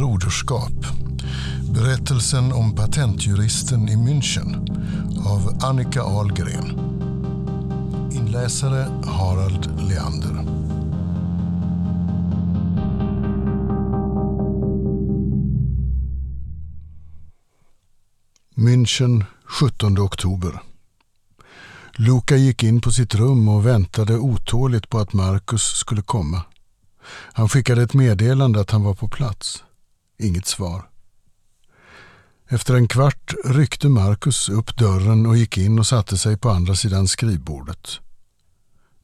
broderskap. Berättelsen om patentjuristen i München av Annika Ahlgren. Inläsare Harald Leander. München 17 oktober. Luca gick in på sitt rum och väntade otåligt på att Marcus skulle komma. Han skickade ett meddelande att han var på plats. Inget svar. Efter en kvart ryckte Marcus upp dörren och gick in och satte sig på andra sidan skrivbordet.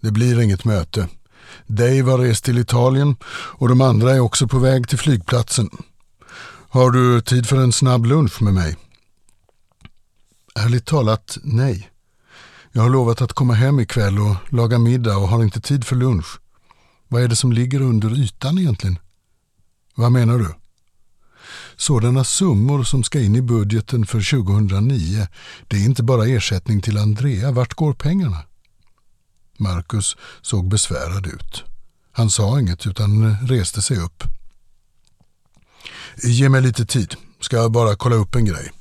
Det blir inget möte. Dave har rest till Italien och de andra är också på väg till flygplatsen. Har du tid för en snabb lunch med mig? Ärligt talat, nej. Jag har lovat att komma hem ikväll och laga middag och har inte tid för lunch. Vad är det som ligger under ytan egentligen? Vad menar du? Sådana summor som ska in i budgeten för 2009, det är inte bara ersättning till Andrea. Vart går pengarna? Marcus såg besvärad ut. Han sa inget utan reste sig upp. Ge mig lite tid. Ska jag bara kolla upp en grej.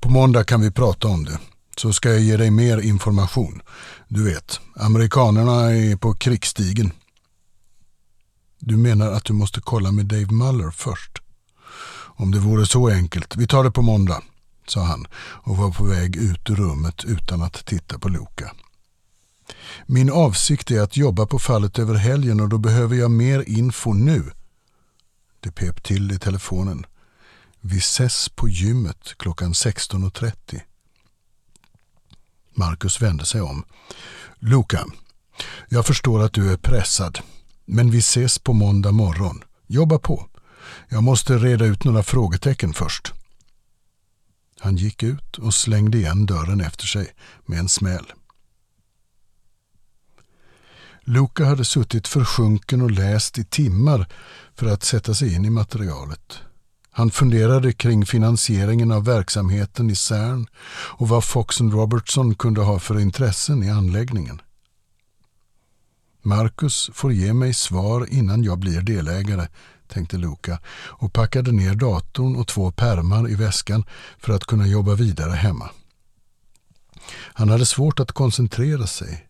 På måndag kan vi prata om det. Så ska jag ge dig mer information. Du vet, amerikanerna är på krigsstigen. Du menar att du måste kolla med Dave Muller först? Om det vore så enkelt. Vi tar det på måndag, sa han och var på väg ut ur rummet utan att titta på Loka. Min avsikt är att jobba på fallet över helgen och då behöver jag mer info nu. Det pep till i telefonen. Vi ses på gymmet klockan 16.30. Marcus vände sig om. Luka, jag förstår att du är pressad. Men vi ses på måndag morgon. Jobba på. Jag måste reda ut några frågetecken först. Han gick ut och slängde igen dörren efter sig med en smäll. Luca hade suttit försjunken och läst i timmar för att sätta sig in i materialet. Han funderade kring finansieringen av verksamheten i CERN och vad Fox Robertson kunde ha för intressen i anläggningen. Marcus får ge mig svar innan jag blir delägare, tänkte Luca och packade ner datorn och två pärmar i väskan för att kunna jobba vidare hemma. Han hade svårt att koncentrera sig,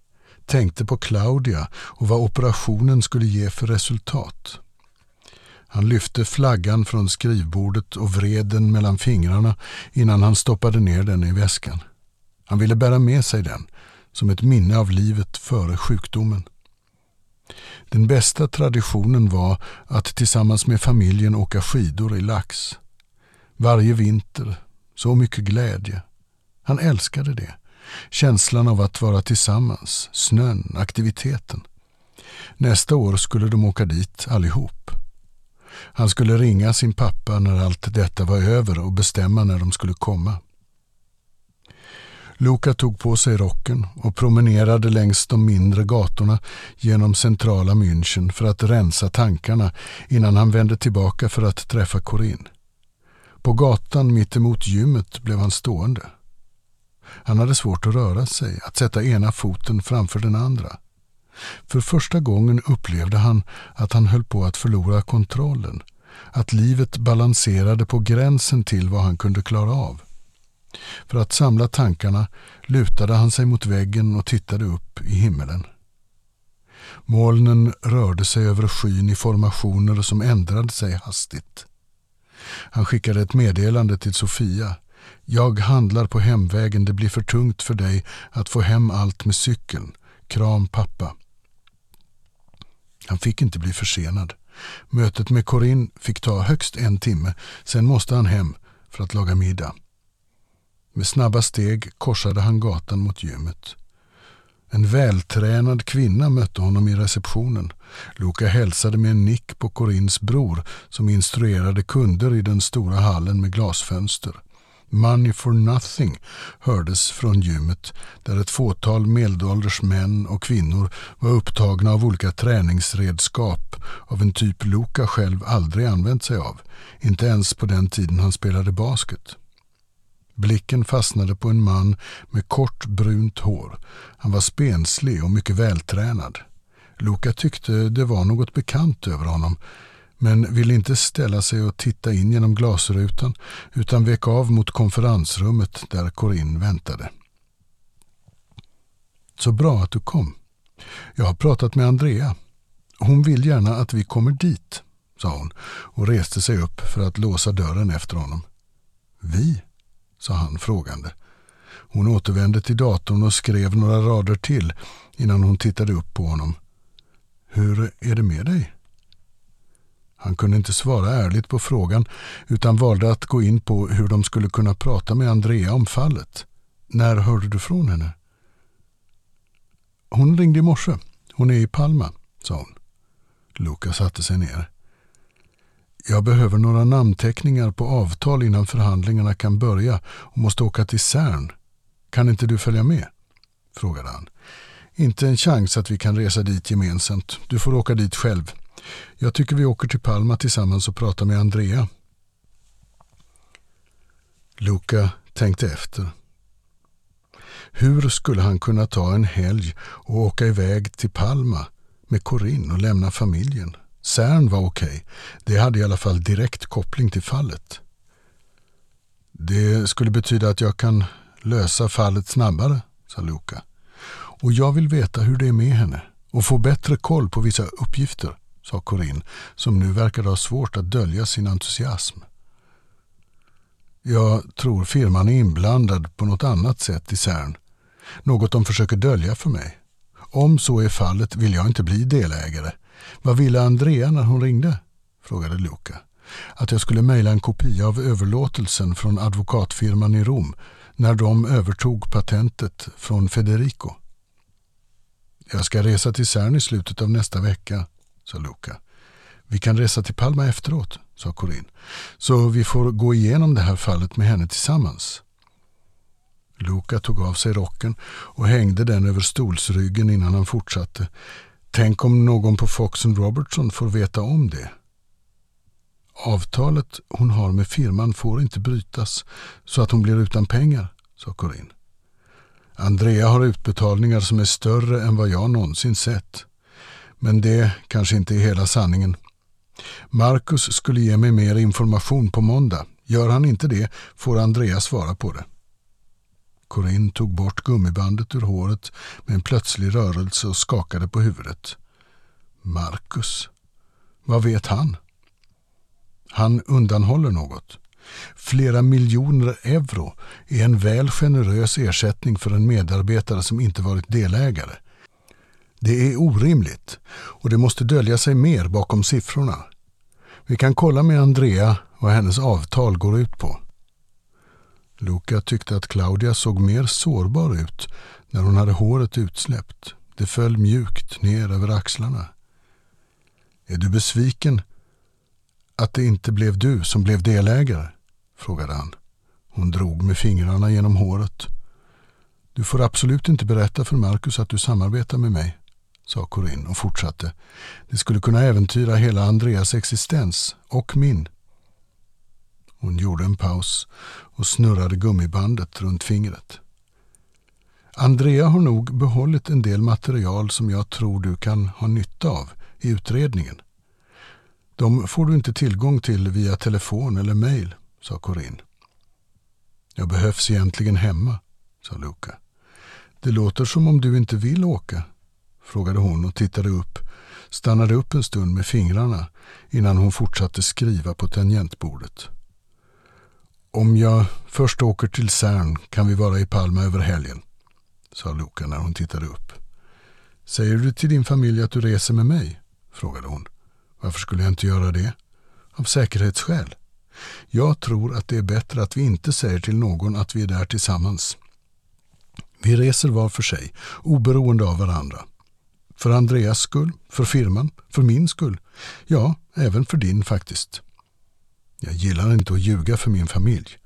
tänkte på Claudia och vad operationen skulle ge för resultat. Han lyfte flaggan från skrivbordet och vred den mellan fingrarna innan han stoppade ner den i väskan. Han ville bära med sig den som ett minne av livet före sjukdomen. Den bästa traditionen var att tillsammans med familjen åka skidor i Lax. Varje vinter, så mycket glädje. Han älskade det. Känslan av att vara tillsammans, snön, aktiviteten. Nästa år skulle de åka dit allihop. Han skulle ringa sin pappa när allt detta var över och bestämma när de skulle komma. Luca tog på sig rocken och promenerade längs de mindre gatorna genom centrala München för att rensa tankarna innan han vände tillbaka för att träffa Corinne. På gatan mittemot gymmet blev han stående. Han hade svårt att röra sig, att sätta ena foten framför den andra. För första gången upplevde han att han höll på att förlora kontrollen, att livet balanserade på gränsen till vad han kunde klara av. För att samla tankarna lutade han sig mot väggen och tittade upp i himmelen. Molnen rörde sig över skyn i formationer som ändrade sig hastigt. Han skickade ett meddelande till Sofia. Jag handlar på hemvägen, det blir för tungt för dig att få hem allt med cykeln. Kram pappa. Han fick inte bli försenad. Mötet med Corinne fick ta högst en timme, sen måste han hem för att laga middag. Med snabba steg korsade han gatan mot gymmet. En vältränad kvinna mötte honom i receptionen. Luca hälsade med en nick på Corins bror som instruerade kunder i den stora hallen med glasfönster. Money for nothing hördes från gymmet där ett fåtal medelålders män och kvinnor var upptagna av olika träningsredskap av en typ Luca själv aldrig använt sig av, inte ens på den tiden han spelade basket. Blicken fastnade på en man med kort brunt hår. Han var spenslig och mycket vältränad. Luca tyckte det var något bekant över honom men ville inte ställa sig och titta in genom glasrutan utan vek av mot konferensrummet där Corinne väntade. Så bra att du kom. Jag har pratat med Andrea. Hon vill gärna att vi kommer dit, sa hon och reste sig upp för att låsa dörren efter honom. Vi? Sa han frågande. Hon återvände till datorn och skrev några rader till innan hon tittade upp på honom. Hur är det med dig? Han kunde inte svara ärligt på frågan utan valde att gå in på hur de skulle kunna prata med Andrea om fallet. När hörde du från henne? Hon ringde i morse. Hon är i Palma, sa hon. Luca satte sig ner. Jag behöver några namnteckningar på avtal innan förhandlingarna kan börja och måste åka till CERN. Kan inte du följa med? frågade han. Inte en chans att vi kan resa dit gemensamt. Du får åka dit själv. Jag tycker vi åker till Palma tillsammans och pratar med Andrea. Luca tänkte efter. Hur skulle han kunna ta en helg och åka iväg till Palma med Corinne och lämna familjen? CERN var okej. Okay. Det hade i alla fall direkt koppling till fallet. Det skulle betyda att jag kan lösa fallet snabbare, sa Luca. Och jag vill veta hur det är med henne och få bättre koll på vissa uppgifter, sa Corinne som nu verkade ha svårt att dölja sin entusiasm. Jag tror firman är inblandad på något annat sätt i CERN. Något de försöker dölja för mig. Om så är fallet vill jag inte bli delägare. Vad ville Andrea när hon ringde? frågade Luca. Att jag skulle mejla en kopia av överlåtelsen från advokatfirman i Rom när de övertog patentet från Federico. Jag ska resa till CERN i slutet av nästa vecka, sa Luca. Vi kan resa till Palma efteråt, sa Corinne. Så vi får gå igenom det här fallet med henne tillsammans. Luca tog av sig rocken och hängde den över stolsryggen innan han fortsatte. Tänk om någon på Fox Robertson får veta om det. Avtalet hon har med firman får inte brytas så att hon blir utan pengar, sa Corinne. Andrea har utbetalningar som är större än vad jag någonsin sett. Men det kanske inte är hela sanningen. Marcus skulle ge mig mer information på måndag. Gör han inte det får Andrea svara på det. Corinne tog bort gummibandet ur håret med en plötslig rörelse och skakade på huvudet. Marcus. Vad vet han? Han undanhåller något. Flera miljoner euro är en väl generös ersättning för en medarbetare som inte varit delägare. Det är orimligt och det måste dölja sig mer bakom siffrorna. Vi kan kolla med Andrea vad hennes avtal går ut på. Luca tyckte att Claudia såg mer sårbar ut när hon hade håret utsläppt. Det föll mjukt ner över axlarna. Är du besviken att det inte blev du som blev delägare? frågade han. Hon drog med fingrarna genom håret. Du får absolut inte berätta för Marcus att du samarbetar med mig, sa Corinne och fortsatte. Det skulle kunna äventyra hela Andreas existens och min. Hon gjorde en paus och snurrade gummibandet runt fingret. Andrea har nog behållit en del material som jag tror du kan ha nytta av i utredningen. De får du inte tillgång till via telefon eller mejl, sa Corinne. Jag behövs egentligen hemma, sa Luca. Det låter som om du inte vill åka, frågade hon och tittade upp, stannade upp en stund med fingrarna innan hon fortsatte skriva på tangentbordet. Om jag först åker till CERN kan vi vara i Palma över helgen, sa Luca när hon tittade upp. Säger du till din familj att du reser med mig? frågade hon. Varför skulle jag inte göra det? Av säkerhetsskäl. Jag tror att det är bättre att vi inte säger till någon att vi är där tillsammans. Vi reser var för sig, oberoende av varandra. För Andreas skull, för firman, för min skull. Ja, även för din faktiskt. Jag gillar inte att ljuga för min familj.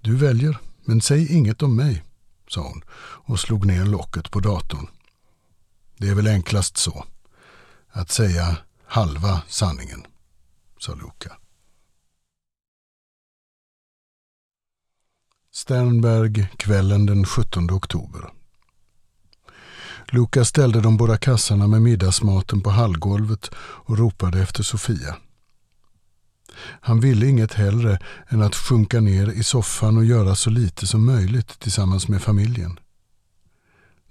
Du väljer, men säg inget om mig, sa hon och slog ner locket på datorn. Det är väl enklast så. Att säga halva sanningen, sa Luca. Sternberg kvällen den 17 oktober. Luca ställde de båda kassarna med middagsmaten på hallgolvet och ropade efter Sofia. Han ville inget hellre än att sjunka ner i soffan och göra så lite som möjligt tillsammans med familjen.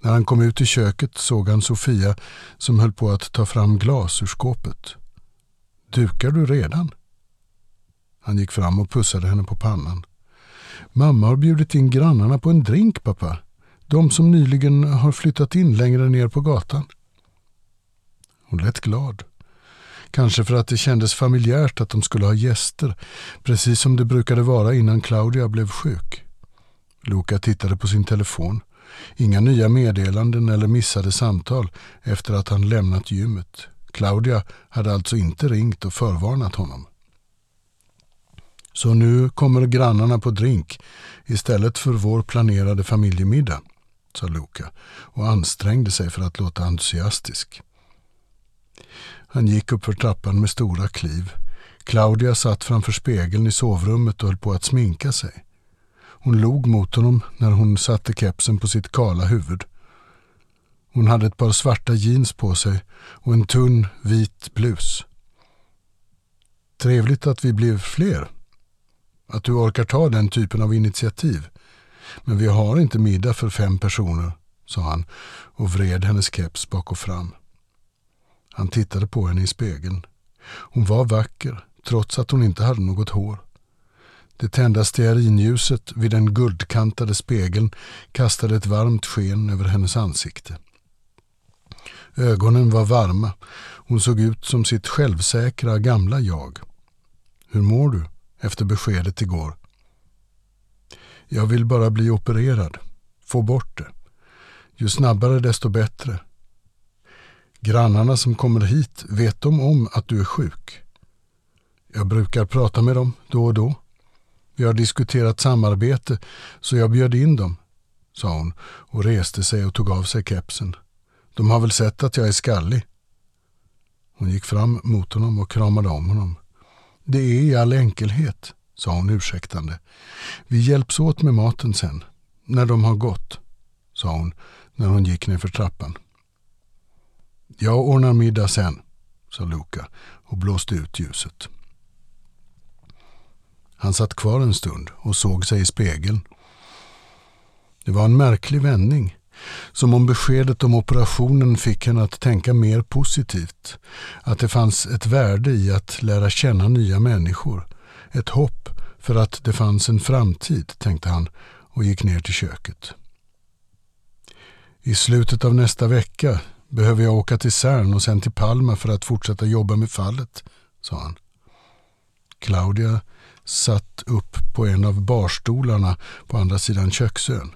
När han kom ut i köket såg han Sofia som höll på att ta fram glas ur skåpet. Dukar du redan? Han gick fram och pussade henne på pannan. Mamma har bjudit in grannarna på en drink, pappa. De som nyligen har flyttat in längre ner på gatan. Hon lät glad. Kanske för att det kändes familjärt att de skulle ha gäster, precis som det brukade vara innan Claudia blev sjuk. Luca tittade på sin telefon. Inga nya meddelanden eller missade samtal efter att han lämnat gymmet. Claudia hade alltså inte ringt och förvarnat honom. Så nu kommer grannarna på drink istället för vår planerade familjemiddag, sa Luca och ansträngde sig för att låta entusiastisk. Han gick upp för trappan med stora kliv. Claudia satt framför spegeln i sovrummet och höll på att sminka sig. Hon log mot honom när hon satte kepsen på sitt kala huvud. Hon hade ett par svarta jeans på sig och en tunn vit blus. Trevligt att vi blev fler. Att du orkar ta den typen av initiativ. Men vi har inte middag för fem personer, sa han och vred hennes keps bak och fram. Han tittade på henne i spegeln. Hon var vacker, trots att hon inte hade något hår. Det tända stearinljuset vid den guldkantade spegeln kastade ett varmt sken över hennes ansikte. Ögonen var varma. Hon såg ut som sitt självsäkra gamla jag. Hur mår du? efter beskedet igår. Jag vill bara bli opererad. Få bort det. Ju snabbare desto bättre. Grannarna som kommer hit, vet de om att du är sjuk? Jag brukar prata med dem då och då. Vi har diskuterat samarbete så jag bjöd in dem, sa hon och reste sig och tog av sig kepsen. De har väl sett att jag är skallig. Hon gick fram mot honom och kramade om honom. Det är i all enkelhet, sa hon ursäktande. Vi hjälps åt med maten sen, när de har gått, sa hon när hon gick ner för trappan. Jag ordnar middag sen, sa Luca och blåste ut ljuset. Han satt kvar en stund och såg sig i spegeln. Det var en märklig vändning. Som om beskedet om operationen fick henne att tänka mer positivt. Att det fanns ett värde i att lära känna nya människor. Ett hopp för att det fanns en framtid, tänkte han och gick ner till köket. I slutet av nästa vecka behöver jag åka till Cern och sen till Palma för att fortsätta jobba med fallet, sa han. Claudia satt upp på en av barstolarna på andra sidan köksön.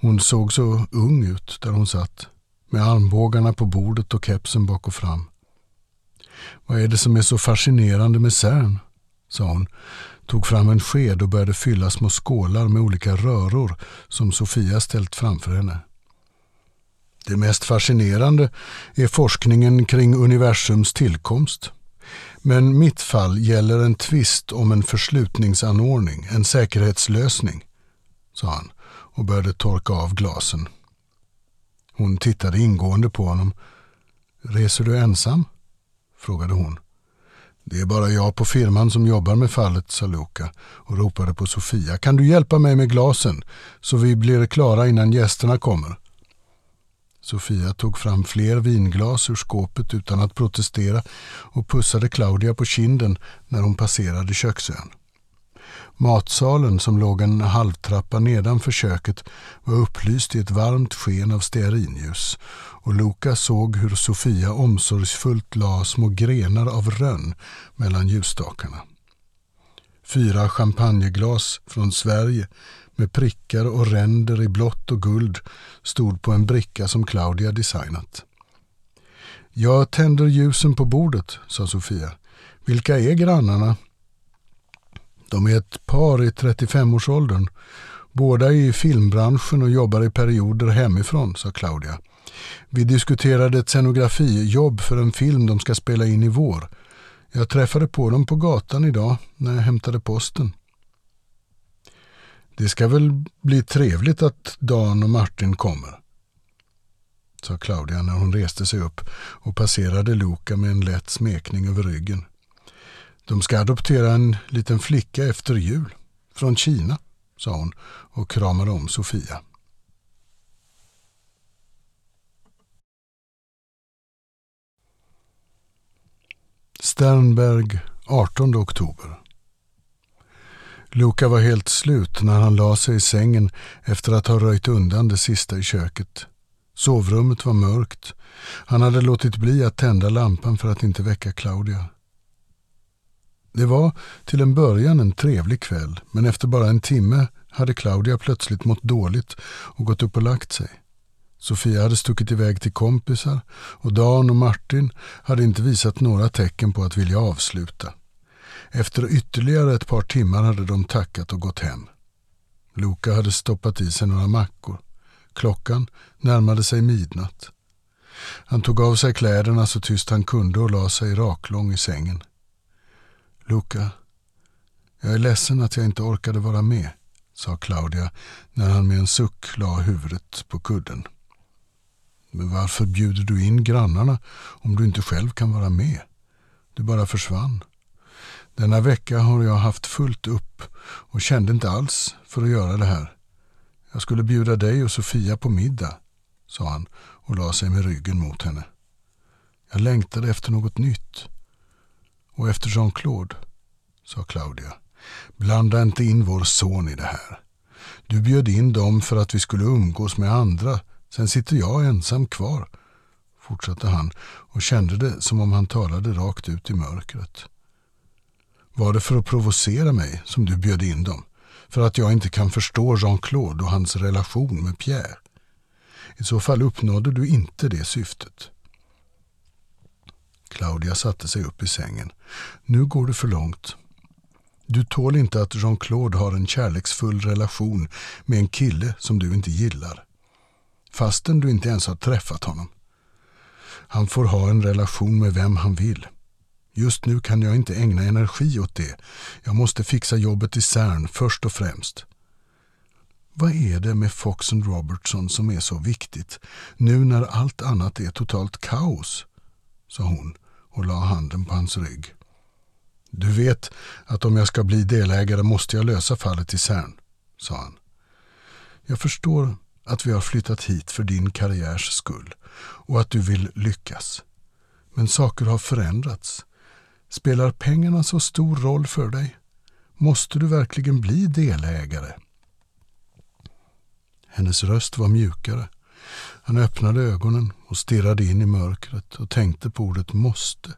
Hon såg så ung ut där hon satt, med armbågarna på bordet och kepsen bak och fram. Vad är det som är så fascinerande med Cern? sa hon, tog fram en sked och började fylla små skålar med olika röror som Sofia ställt framför henne. Det mest fascinerande är forskningen kring universums tillkomst. Men mitt fall gäller en tvist om en förslutningsanordning, en säkerhetslösning, sa han och började torka av glasen. Hon tittade ingående på honom. Reser du ensam? frågade hon. Det är bara jag på firman som jobbar med fallet, sa Luca och ropade på Sofia. Kan du hjälpa mig med glasen så vi blir klara innan gästerna kommer? Sofia tog fram fler vinglas ur skåpet utan att protestera och pussade Claudia på kinden när hon passerade köksön. Matsalen som låg en halvtrappa nedanför köket var upplyst i ett varmt sken av stearinljus och Luca såg hur Sofia omsorgsfullt la små grenar av rönn mellan ljusstakarna. Fyra champagneglas från Sverige med prickar och ränder i blått och guld stod på en bricka som Claudia designat. Jag tänder ljusen på bordet, sa Sofia. Vilka är grannarna? De är ett par i 35-årsåldern. Båda är i filmbranschen och jobbar i perioder hemifrån, sa Claudia. Vi diskuterade ett scenografijobb för en film de ska spela in i vår. Jag träffade på dem på gatan idag när jag hämtade posten. Det ska väl bli trevligt att Dan och Martin kommer, sa Claudia när hon reste sig upp och passerade Luca med en lätt smekning över ryggen. De ska adoptera en liten flicka efter jul. Från Kina, sa hon och kramade om Sofia. Sternberg, 18 oktober. Luca var helt slut när han la sig i sängen efter att ha röjt undan det sista i köket. Sovrummet var mörkt. Han hade låtit bli att tända lampan för att inte väcka Claudia. Det var till en början en trevlig kväll men efter bara en timme hade Claudia plötsligt mått dåligt och gått upp och lagt sig. Sofia hade stuckit iväg till kompisar och Dan och Martin hade inte visat några tecken på att vilja avsluta. Efter ytterligare ett par timmar hade de tackat och gått hem. Loka hade stoppat i sig några mackor. Klockan närmade sig midnatt. Han tog av sig kläderna så tyst han kunde och la sig raklång i sängen. Luca, jag är ledsen att jag inte orkade vara med, sa Claudia när han med en suck la huvudet på kudden. Men varför bjuder du in grannarna om du inte själv kan vara med? Du bara försvann. Denna vecka har jag haft fullt upp och kände inte alls för att göra det här. Jag skulle bjuda dig och Sofia på middag, sa han och la sig med ryggen mot henne. Jag längtade efter något nytt. Och efter Jean-Claude, sa Claudia. Blanda inte in vår son i det här. Du bjöd in dem för att vi skulle umgås med andra. Sen sitter jag ensam kvar, fortsatte han och kände det som om han talade rakt ut i mörkret. Var det för att provocera mig som du bjöd in dem? För att jag inte kan förstå Jean-Claude och hans relation med Pierre? I så fall uppnådde du inte det syftet. Claudia satte sig upp i sängen. Nu går det för långt. Du tål inte att Jean-Claude har en kärleksfull relation med en kille som du inte gillar. Fastän du inte ens har träffat honom. Han får ha en relation med vem han vill. Just nu kan jag inte ägna energi åt det. Jag måste fixa jobbet i CERN först och främst. Vad är det med Fox and Robertson som är så viktigt nu när allt annat är totalt kaos? sa hon och la handen på hans rygg. Du vet att om jag ska bli delägare måste jag lösa fallet i CERN, sa han. Jag förstår att vi har flyttat hit för din karriärs skull och att du vill lyckas. Men saker har förändrats. Spelar pengarna så stor roll för dig? Måste du verkligen bli delägare? Hennes röst var mjukare. Han öppnade ögonen och stirrade in i mörkret och tänkte på ordet måste.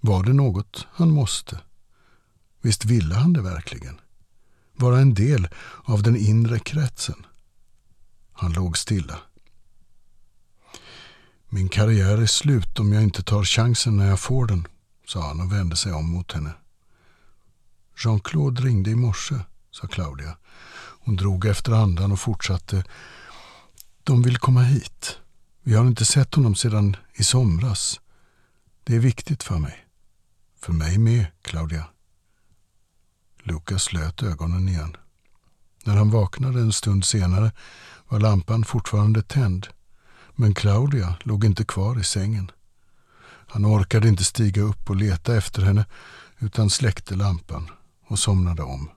Var det något han måste? Visst ville han det verkligen? Vara en del av den inre kretsen? Han låg stilla. Min karriär är slut om jag inte tar chansen när jag får den, sa han och vände sig om mot henne. Jean-Claude ringde i morse, sa Claudia. Hon drog efter andan och fortsatte. De vill komma hit. Vi har inte sett honom sedan i somras. Det är viktigt för mig. För mig med, Claudia. Lukas slöt ögonen igen. När han vaknade en stund senare var lampan fortfarande tänd. Men Claudia låg inte kvar i sängen. Han orkade inte stiga upp och leta efter henne utan släckte lampan och somnade om.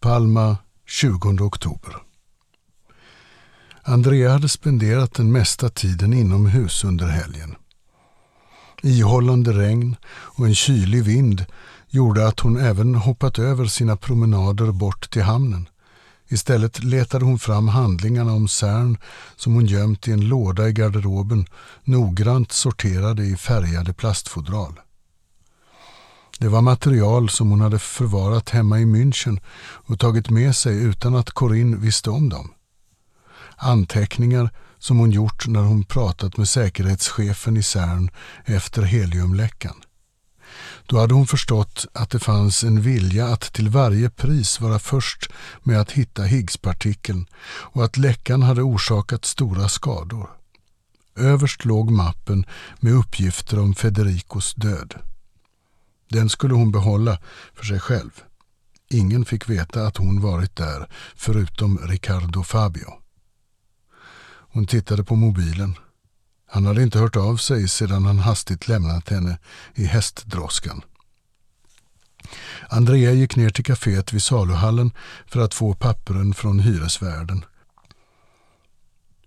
Palma 20 oktober. Andrea hade spenderat den mesta tiden inomhus under helgen. Ihållande regn och en kylig vind gjorde att hon även hoppat över sina promenader bort till hamnen. Istället letade hon fram handlingarna om CERN som hon gömt i en låda i garderoben, noggrant sorterade i färgade plastfodral. Det var material som hon hade förvarat hemma i München och tagit med sig utan att Corinne visste om dem. Anteckningar som hon gjort när hon pratat med säkerhetschefen i CERN efter heliumläckan. Då hade hon förstått att det fanns en vilja att till varje pris vara först med att hitta Higgspartikeln och att läckan hade orsakat stora skador. Överst låg mappen med uppgifter om Federicos död. Den skulle hon behålla för sig själv. Ingen fick veta att hon varit där förutom Riccardo Fabio. Hon tittade på mobilen. Han hade inte hört av sig sedan han hastigt lämnat henne i hästdroskan. Andrea gick ner till kaféet vid saluhallen för att få papperen från hyresvärden.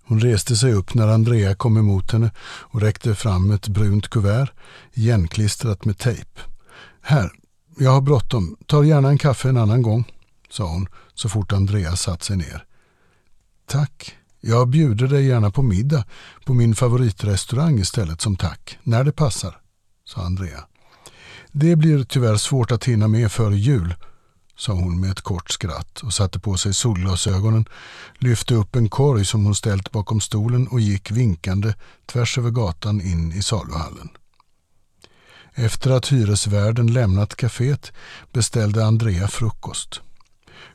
Hon reste sig upp när Andrea kom emot henne och räckte fram ett brunt kuvert igenklistrat med tejp. Här, jag har bråttom. Tar gärna en kaffe en annan gång, sa hon så fort Andrea satt sig ner. Tack, jag bjuder dig gärna på middag på min favoritrestaurang istället som tack, när det passar, sa Andrea. Det blir tyvärr svårt att hinna med före jul, sa hon med ett kort skratt och satte på sig solglasögonen, lyfte upp en korg som hon ställt bakom stolen och gick vinkande tvärs över gatan in i saluhallen. Efter att hyresvärden lämnat kaféet beställde Andrea frukost.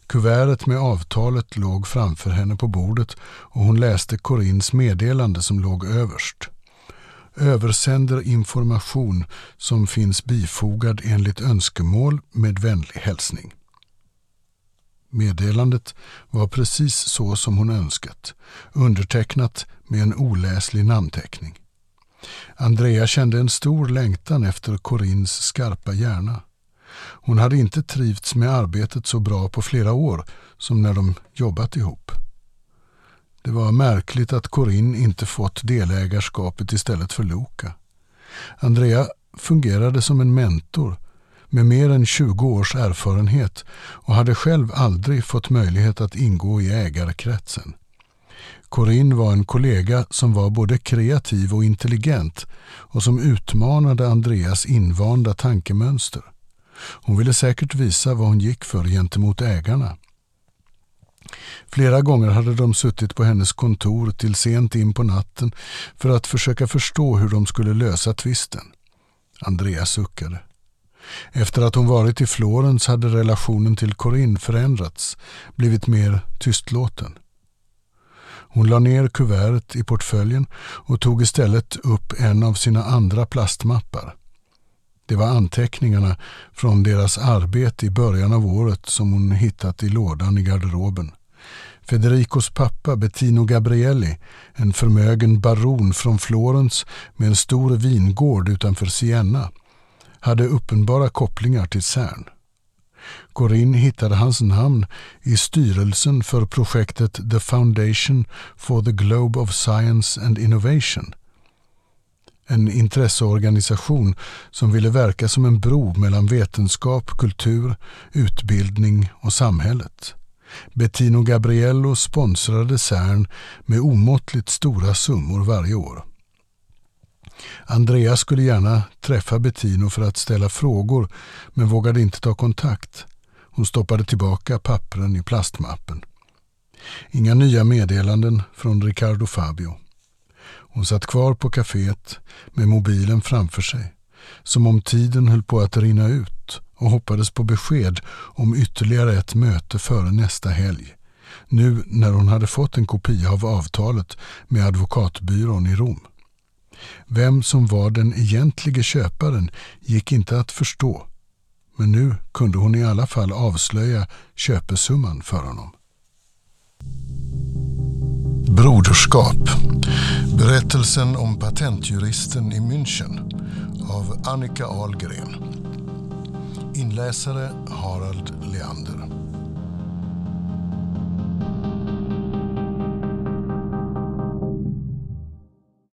Kuvertet med avtalet låg framför henne på bordet och hon läste Corins meddelande som låg överst. Översänder information som finns bifogad enligt önskemål med vänlig hälsning. Meddelandet var precis så som hon önskat, undertecknat med en oläslig namnteckning. Andrea kände en stor längtan efter Corins skarpa hjärna. Hon hade inte trivts med arbetet så bra på flera år som när de jobbat ihop. Det var märkligt att Corinne inte fått delägarskapet istället för Luca. Andrea fungerade som en mentor med mer än 20 års erfarenhet och hade själv aldrig fått möjlighet att ingå i ägarkretsen. Corinne var en kollega som var både kreativ och intelligent och som utmanade Andreas invanda tankemönster. Hon ville säkert visa vad hon gick för gentemot ägarna. Flera gånger hade de suttit på hennes kontor till sent in på natten för att försöka förstå hur de skulle lösa tvisten. Andreas suckade. Efter att hon varit i Florens hade relationen till Corinne förändrats, blivit mer tystlåten. Hon la ner kuvertet i portföljen och tog istället upp en av sina andra plastmappar. Det var anteckningarna från deras arbete i början av året som hon hittat i lådan i garderoben. Federicos pappa Bettino Gabrielli, en förmögen baron från Florens med en stor vingård utanför Siena, hade uppenbara kopplingar till CERN. Corinne hittade hans namn i styrelsen för projektet The Foundation for the Globe of Science and Innovation. En intresseorganisation som ville verka som en bro mellan vetenskap, kultur, utbildning och samhället. Bettino Gabriello sponsrade CERN med omåttligt stora summor varje år. Andreas skulle gärna träffa Bettino för att ställa frågor men vågade inte ta kontakt. Hon stoppade tillbaka pappren i plastmappen. Inga nya meddelanden från Riccardo Fabio. Hon satt kvar på kaféet med mobilen framför sig, som om tiden höll på att rinna ut och hoppades på besked om ytterligare ett möte före nästa helg. Nu när hon hade fått en kopia av avtalet med advokatbyrån i Rom. Vem som var den egentliga köparen gick inte att förstå men nu kunde hon i alla fall avslöja köpesumman för honom. Broderskap. Berättelsen om patentjuristen i München av Annika Ahlgren. Inläsare Harald Leander.